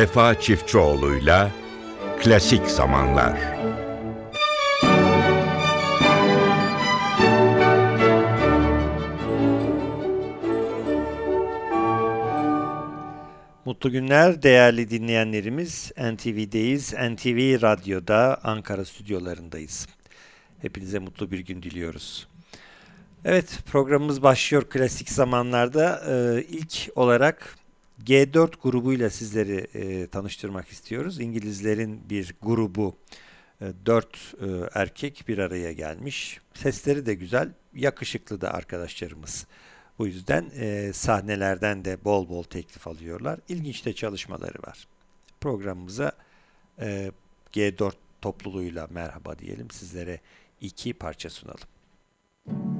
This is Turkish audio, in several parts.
Vefa Çiftçioğlu'yla Klasik Zamanlar. Mutlu günler değerli dinleyenlerimiz. NTV'deyiz. NTV Radyo'da Ankara stüdyolarındayız. Hepinize mutlu bir gün diliyoruz. Evet programımız başlıyor klasik zamanlarda. Ee, ilk olarak G4 grubuyla sizleri e, tanıştırmak istiyoruz. İngilizlerin bir grubu, e, dört e, erkek bir araya gelmiş. Sesleri de güzel, yakışıklı da arkadaşlarımız. Bu yüzden e, sahnelerden de bol bol teklif alıyorlar. İlginç de çalışmaları var. Programımıza e, G4 topluluğuyla merhaba diyelim. Sizlere iki parça sunalım.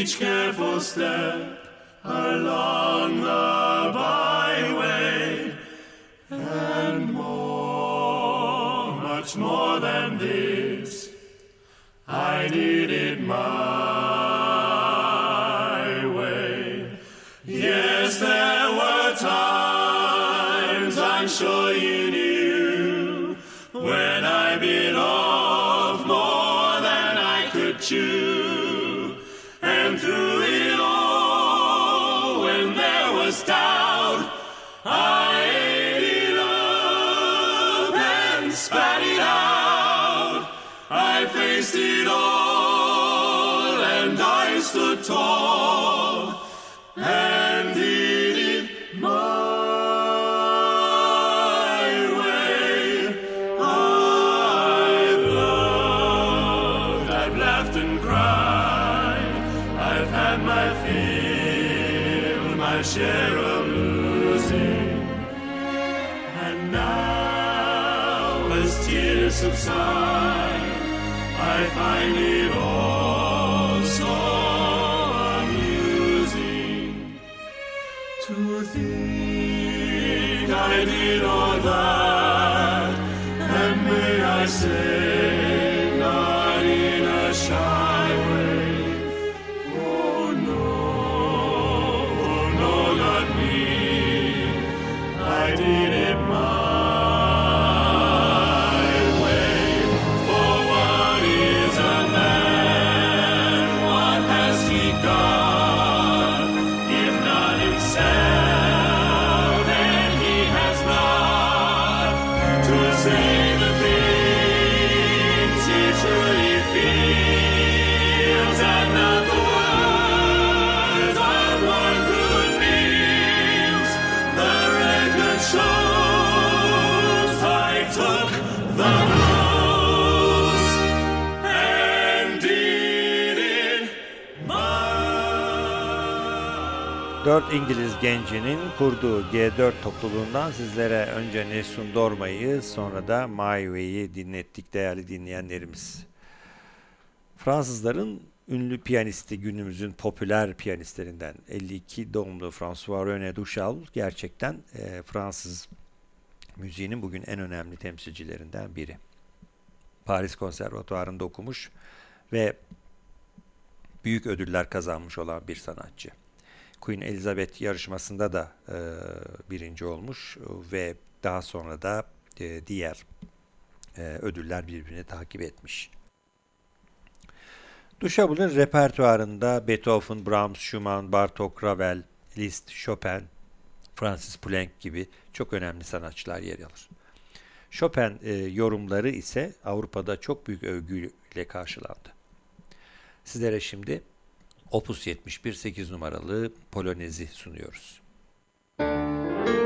each careful step along the byway, and more, much more than this, I need. say. Dört İngiliz gencinin kurduğu G4 topluluğundan sizlere önce Nessun Dorma'yı sonra da Way'i dinlettik değerli dinleyenlerimiz. Fransızların ünlü piyanisti günümüzün popüler piyanistlerinden 52 doğumlu François René Duchal gerçekten e, Fransız müziğinin bugün en önemli temsilcilerinden biri. Paris Konservatuvarı'nda okumuş ve büyük ödüller kazanmış olan bir sanatçı. Queen Elizabeth yarışmasında da e, birinci olmuş ve daha sonra da e, diğer e, ödüller birbirini takip etmiş. Duşable'ın repertuarında Beethoven, Brahms, Schumann, Bartok, Ravel, Liszt, Chopin, Francis Poulenc gibi çok önemli sanatçılar yer alır. Chopin e, yorumları ise Avrupa'da çok büyük övgüyle karşılandı. Sizlere şimdi Opus 71 8 numaralı Polonezi sunuyoruz. Thank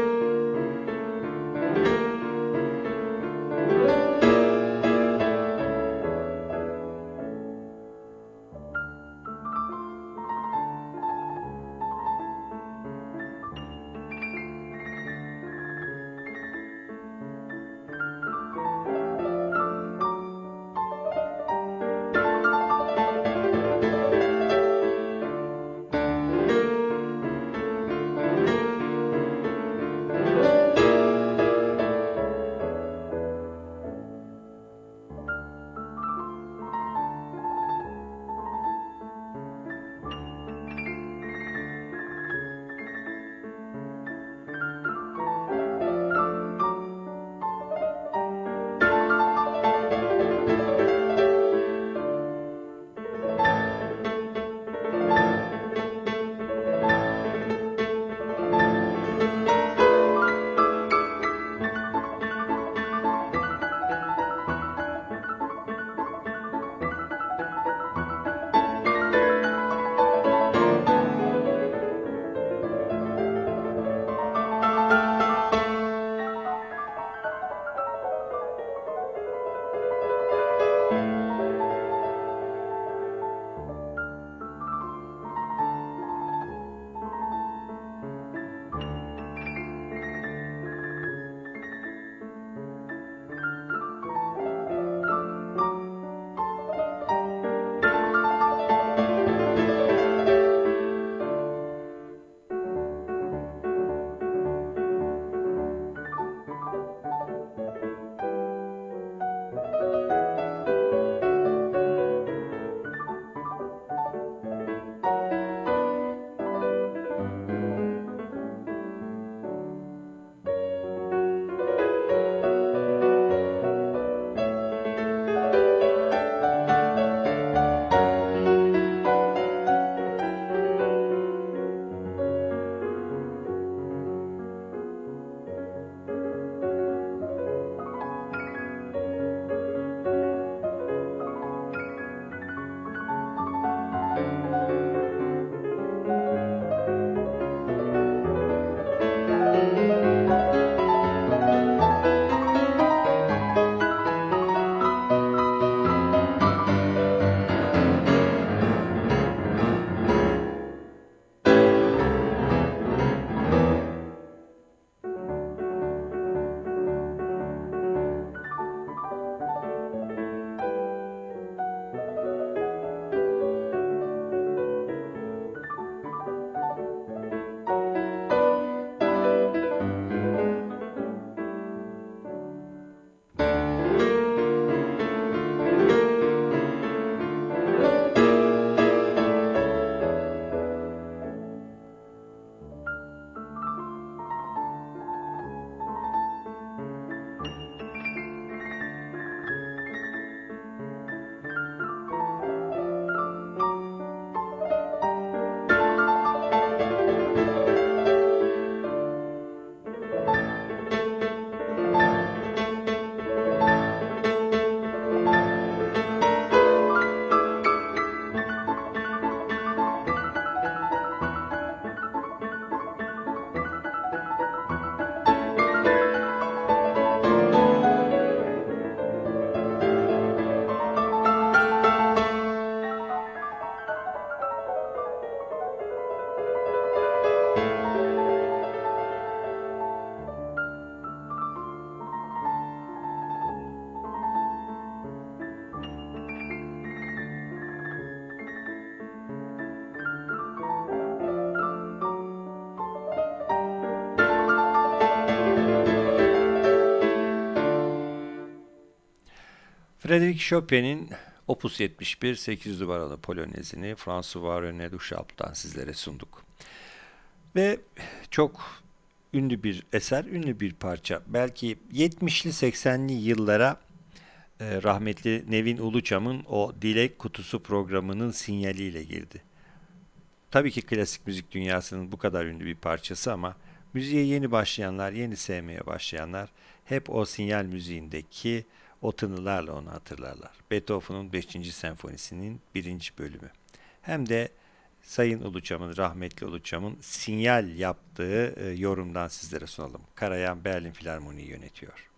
Frédéric Chopin'in Opus 71 8 numaralı Polonezini François René Duchamp'tan sizlere sunduk. Ve çok ünlü bir eser, ünlü bir parça. Belki 70'li 80'li yıllara e, rahmetli Nevin Uluçam'ın o Dilek Kutusu programının sinyaliyle girdi. Tabii ki klasik müzik dünyasının bu kadar ünlü bir parçası ama müziğe yeni başlayanlar, yeni sevmeye başlayanlar hep o sinyal müziğindeki o tınılarla onu hatırlarlar. Beethoven'un 5. senfonisinin 1. bölümü. Hem de Sayın Uluçam'ın, rahmetli Uluçam'ın sinyal yaptığı e, yorumdan sizlere sunalım. Karayan Berlin Filarmoni'yi yönetiyor.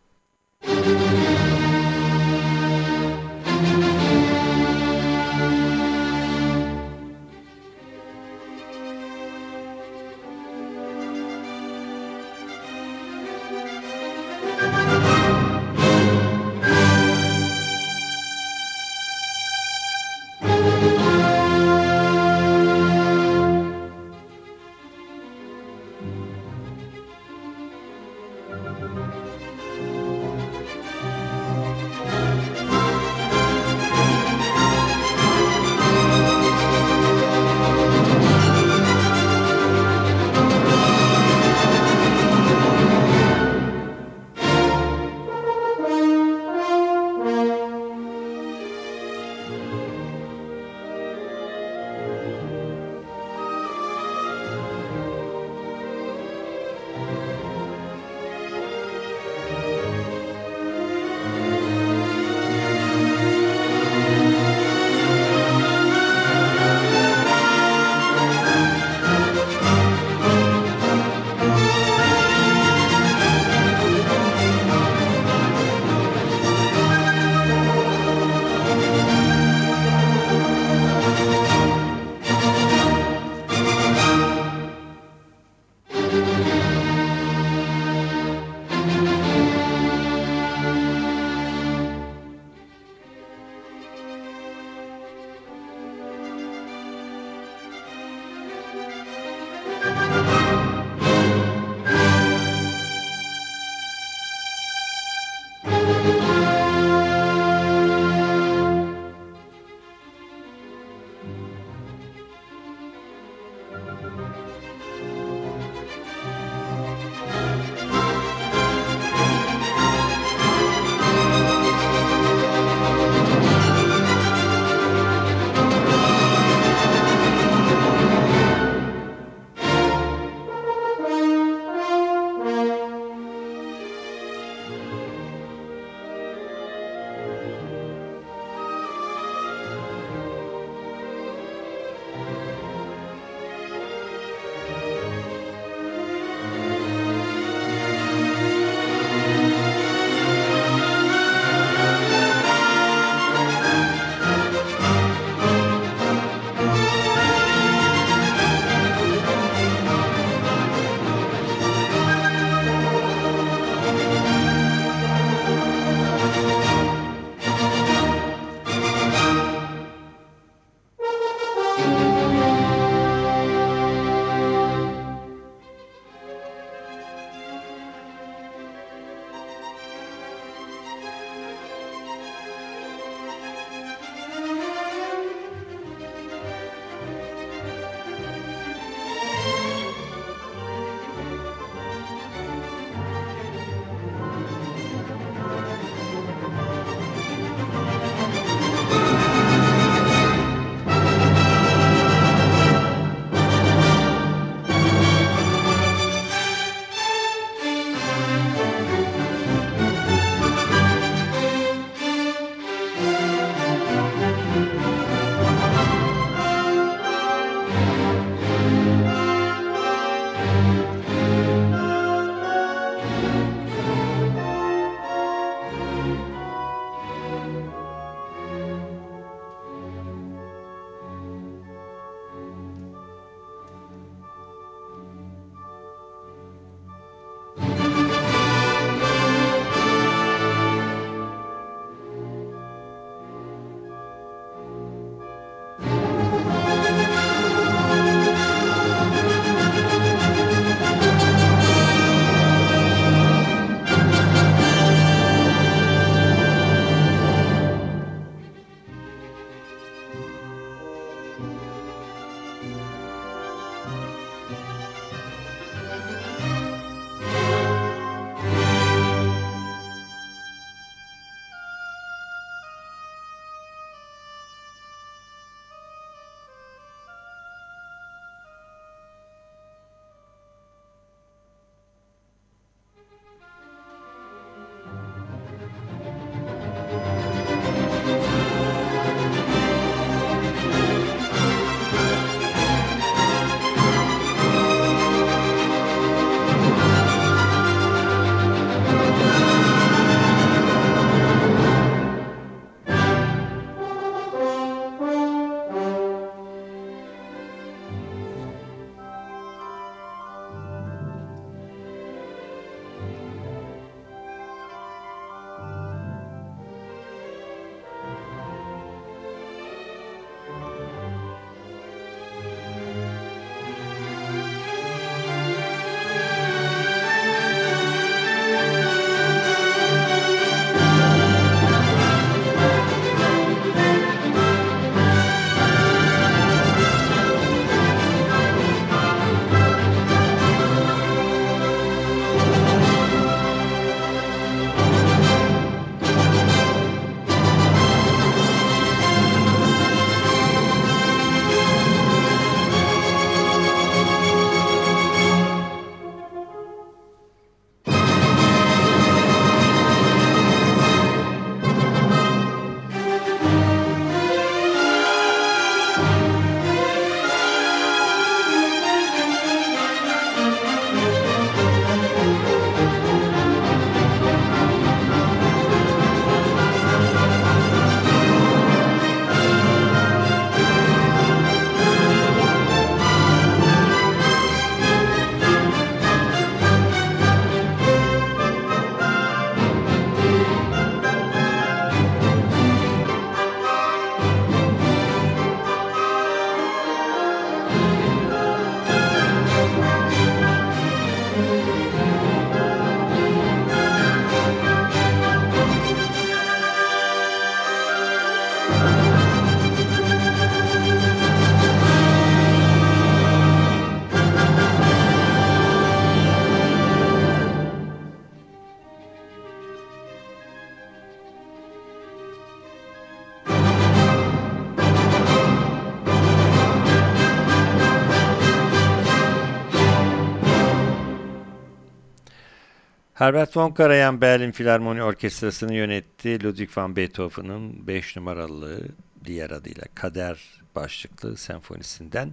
Herbert von Karajan Berlin Filarmoni Orkestrası'nı yönetti. Ludwig van Beethoven'ın 5 numaralı diğer adıyla Kader başlıklı senfonisinden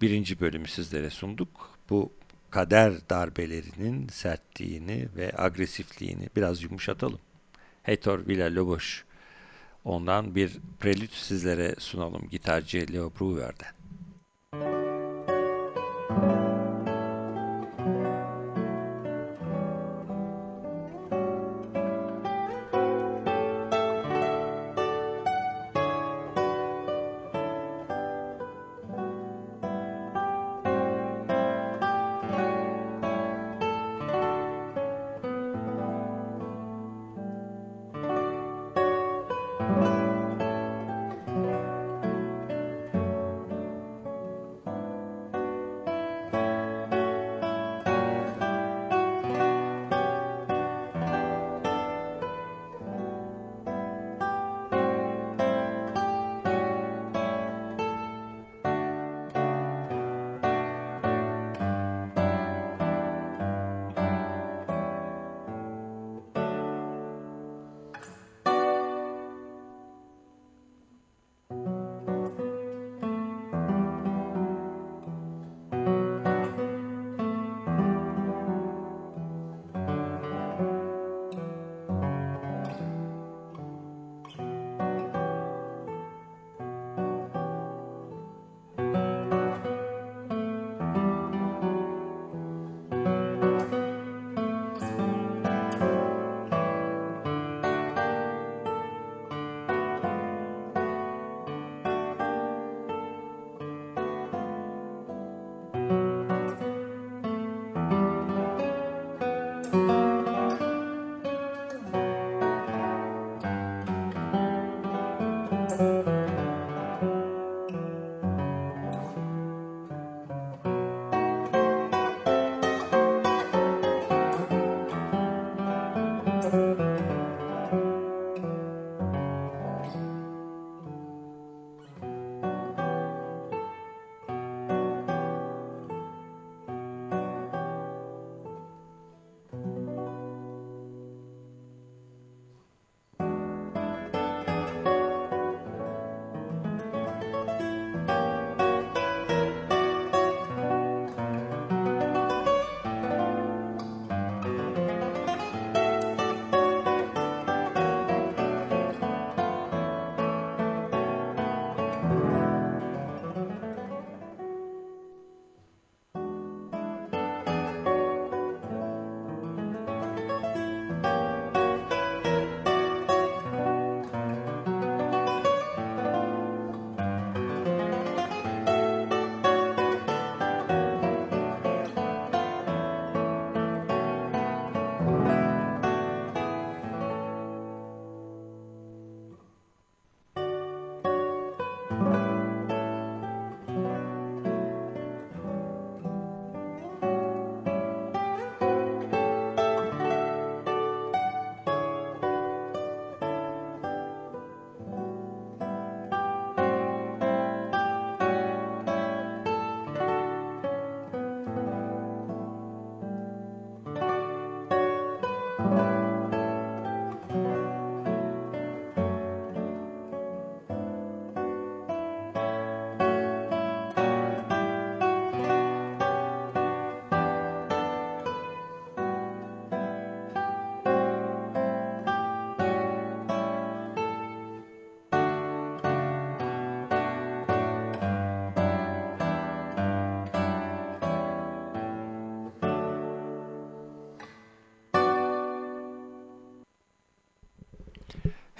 birinci bölümü sizlere sunduk. Bu kader darbelerinin sertliğini ve agresifliğini biraz yumuşatalım. Hector Villa-Lobos ondan bir prelüt sizlere sunalım gitarcı Leo Brewer'den.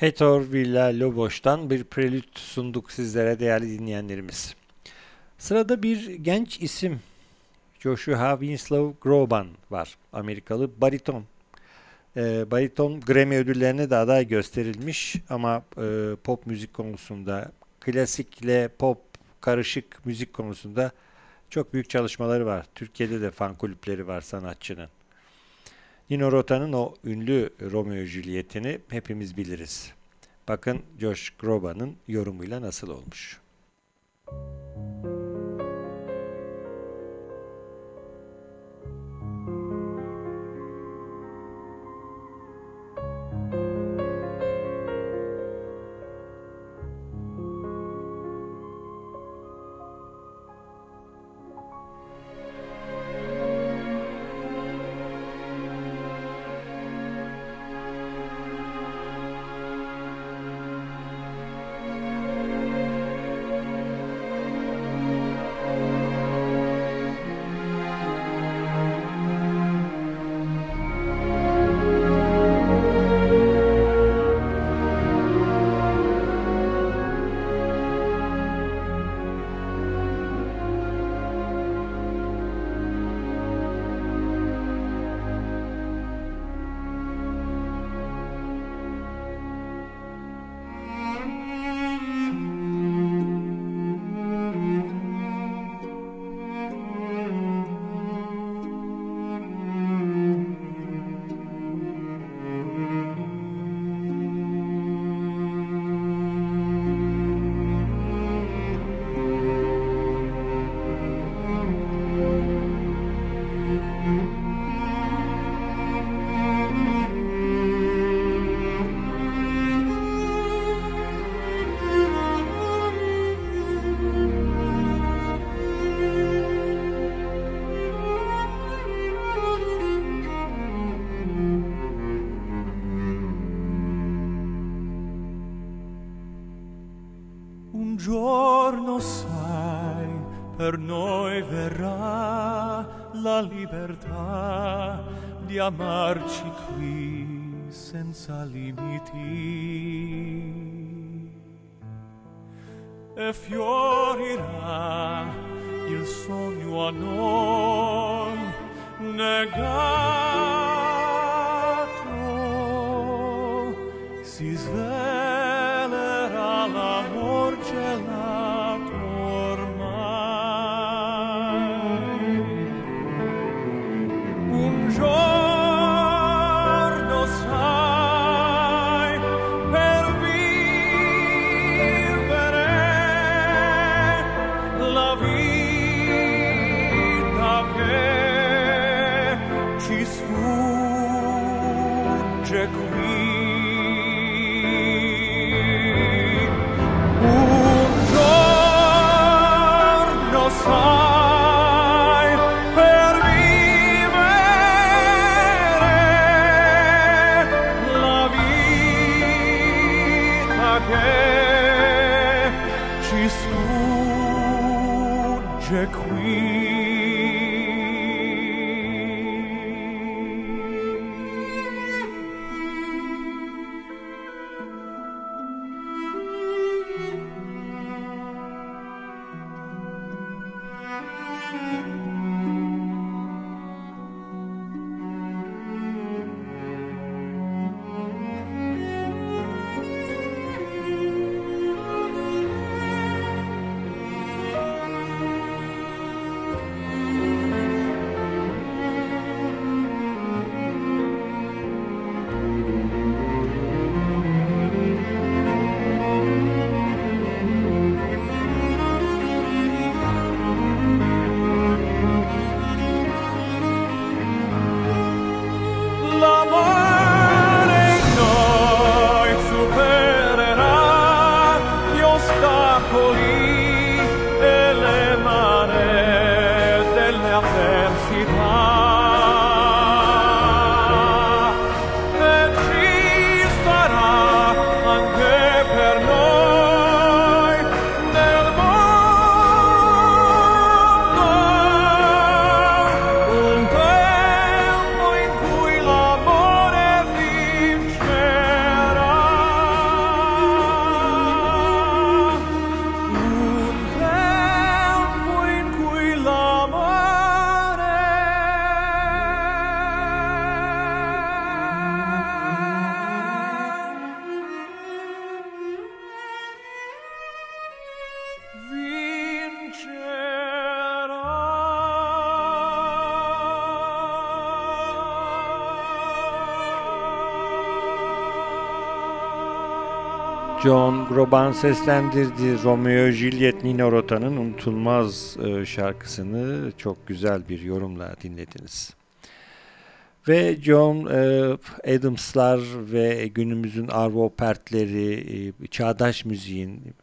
Hector Villa-Lobos'tan bir prelüt sunduk sizlere değerli dinleyenlerimiz. Sırada bir genç isim Joshua Winslow Groban var. Amerikalı bariton. E, bariton Grammy ödüllerine de aday gösterilmiş ama e, pop müzik konusunda klasikle pop karışık müzik konusunda çok büyük çalışmaları var. Türkiye'de de fan kulüpleri var sanatçının. Nino Rota'nın o ünlü Romeo Juliet'ini hepimiz biliriz. Bakın Josh Groban'ın yorumuyla nasıl olmuş. Negato si svelerà John Groban seslendirdi Romeo Juliet Nino Rota'nın unutulmaz e, şarkısını çok güzel bir yorumla dinlediniz. Ve John e, Adams'lar ve günümüzün Arvo Pert'leri, e, çağdaş müziğin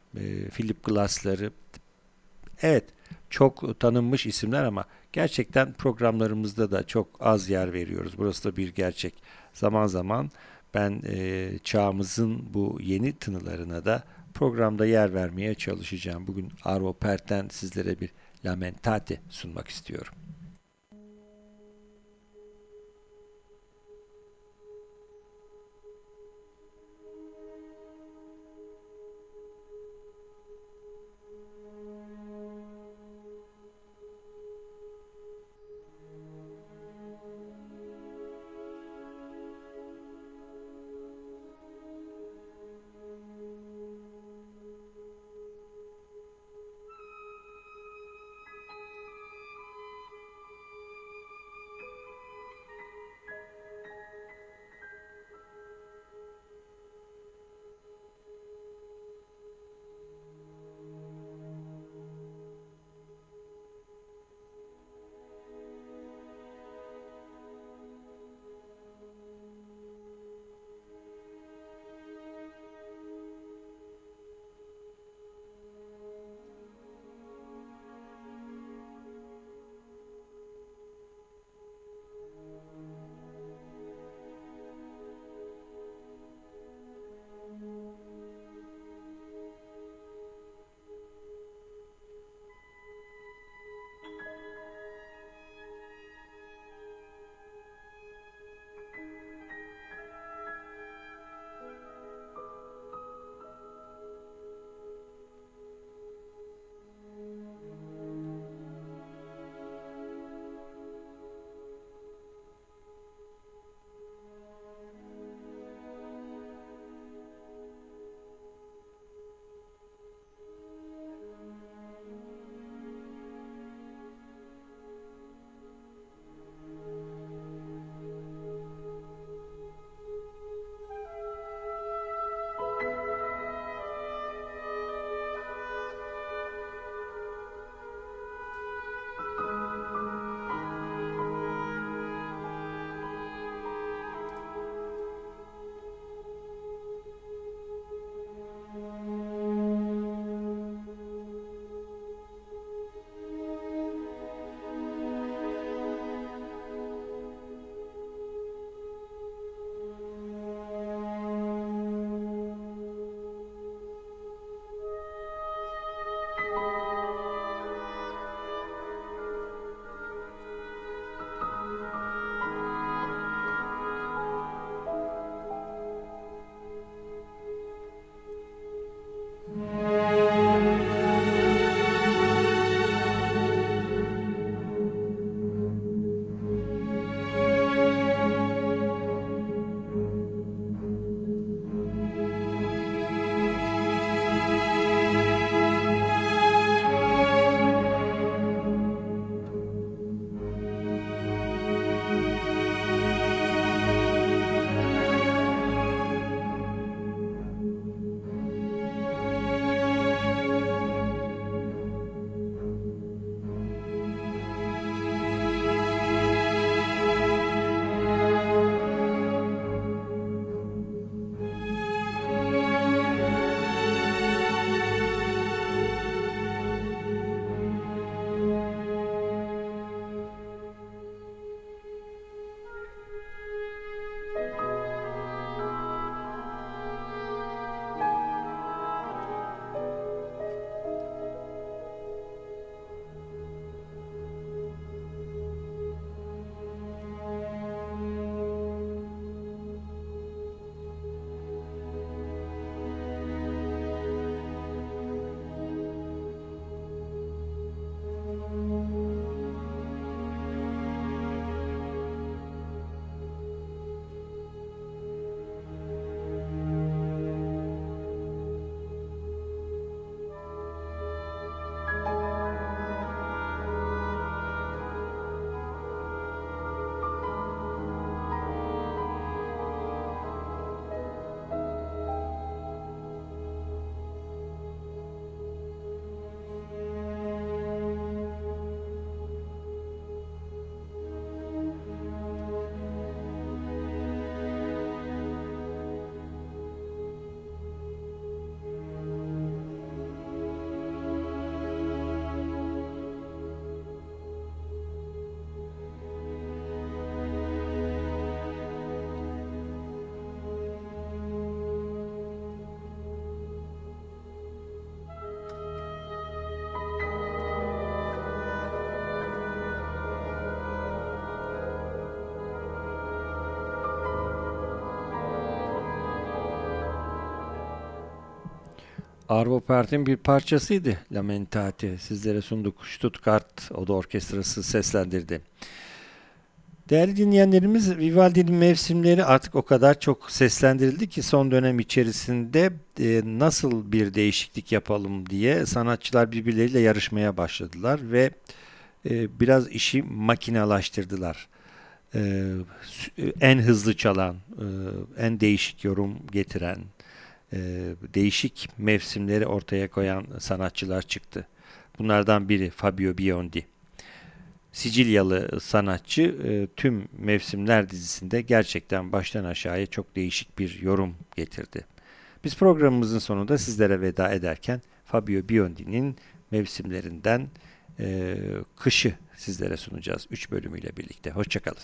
Philip Glass'ları evet çok tanınmış isimler ama gerçekten programlarımızda da çok az yer veriyoruz. Burası da bir gerçek. Zaman zaman ben e, çağımızın bu yeni tınılarına da programda yer vermeye çalışacağım. Bugün Arvo Pert'ten sizlere bir Lamentate sunmak istiyorum. Arvo Part'in bir parçasıydı Lamentate. Sizlere sunduk. Stuttgart Oda Orkestrası seslendirdi. Değerli dinleyenlerimiz Vivaldi'nin mevsimleri artık o kadar çok seslendirildi ki son dönem içerisinde e, nasıl bir değişiklik yapalım diye sanatçılar birbirleriyle yarışmaya başladılar ve e, biraz işi makinalaştırdılar. E, en hızlı çalan, e, en değişik yorum getiren, e, değişik mevsimleri ortaya koyan sanatçılar çıktı. Bunlardan biri Fabio Biondi. Sicilyalı sanatçı e, tüm mevsimler dizisinde gerçekten baştan aşağıya çok değişik bir yorum getirdi. Biz programımızın sonunda sizlere veda ederken Fabio Biondi'nin mevsimlerinden e, kışı sizlere sunacağız 3 bölümüyle birlikte. Hoşçakalın.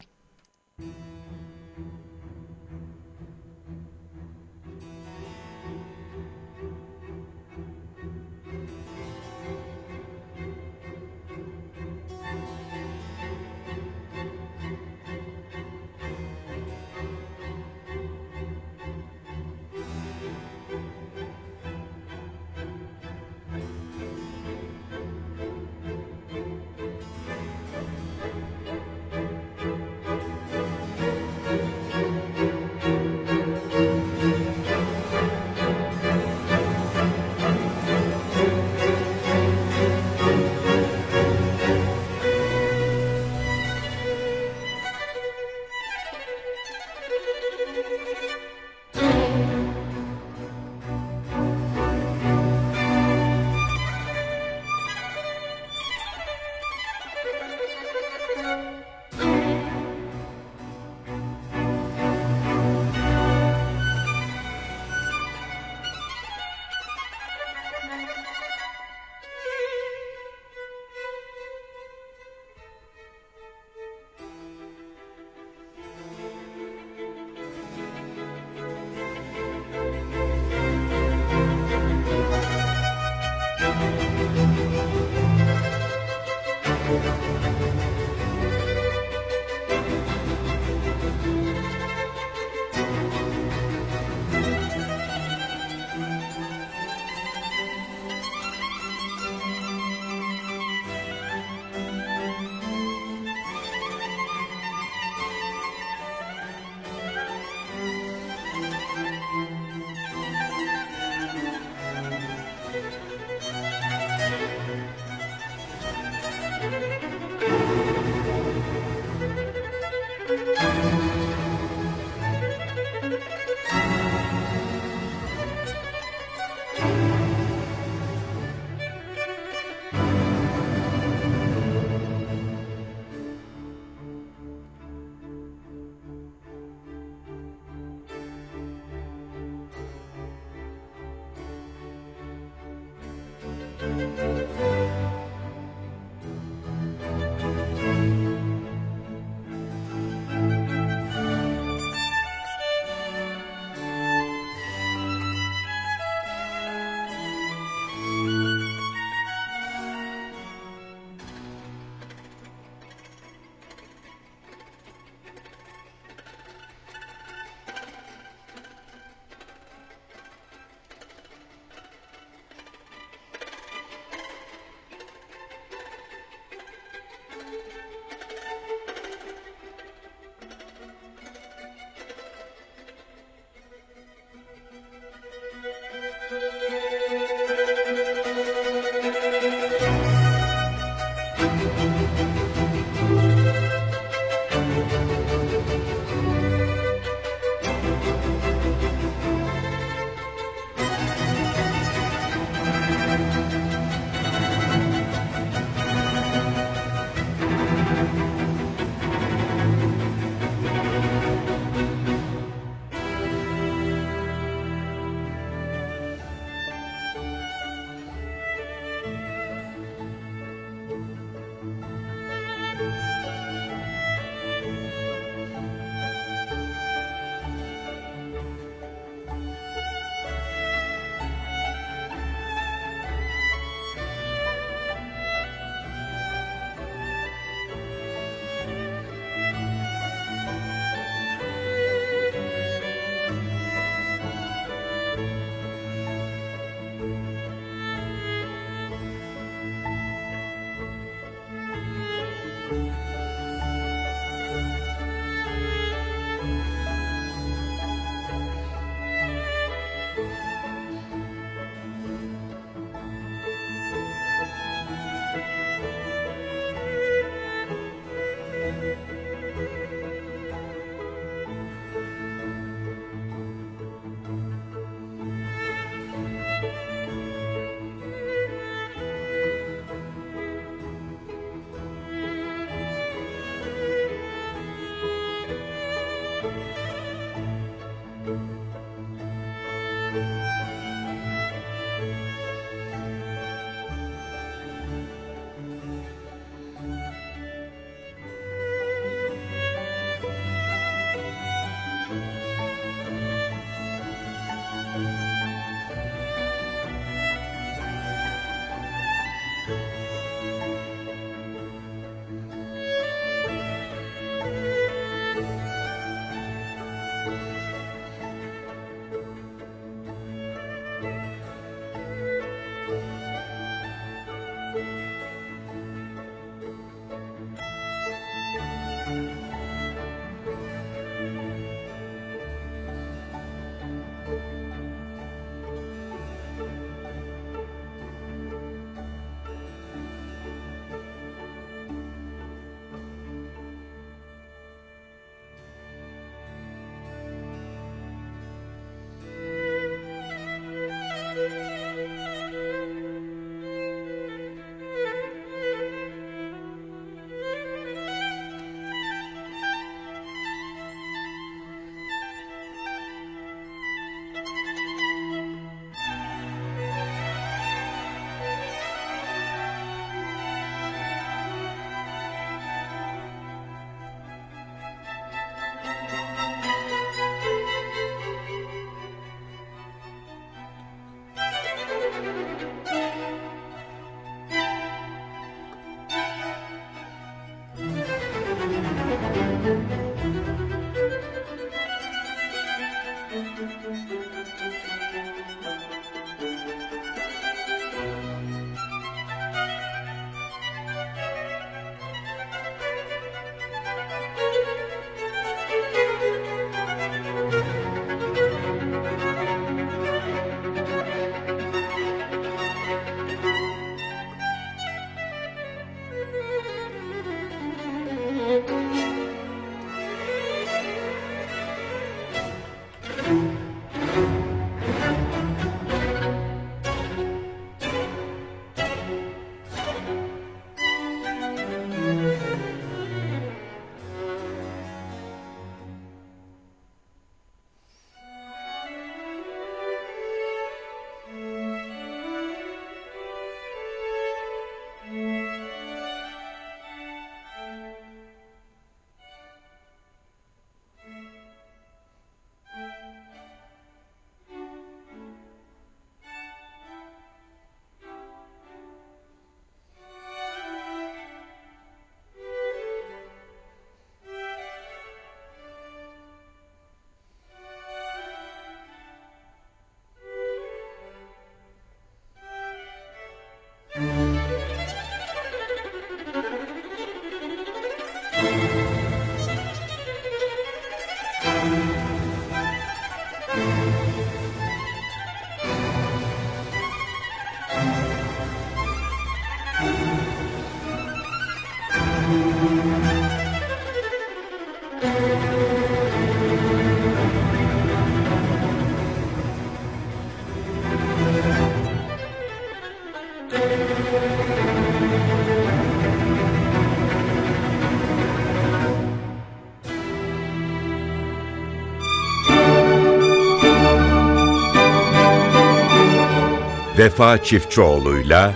Vefa Çiftçioğlu'yla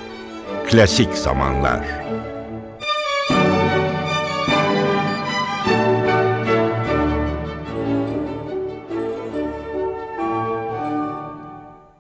Klasik Zamanlar.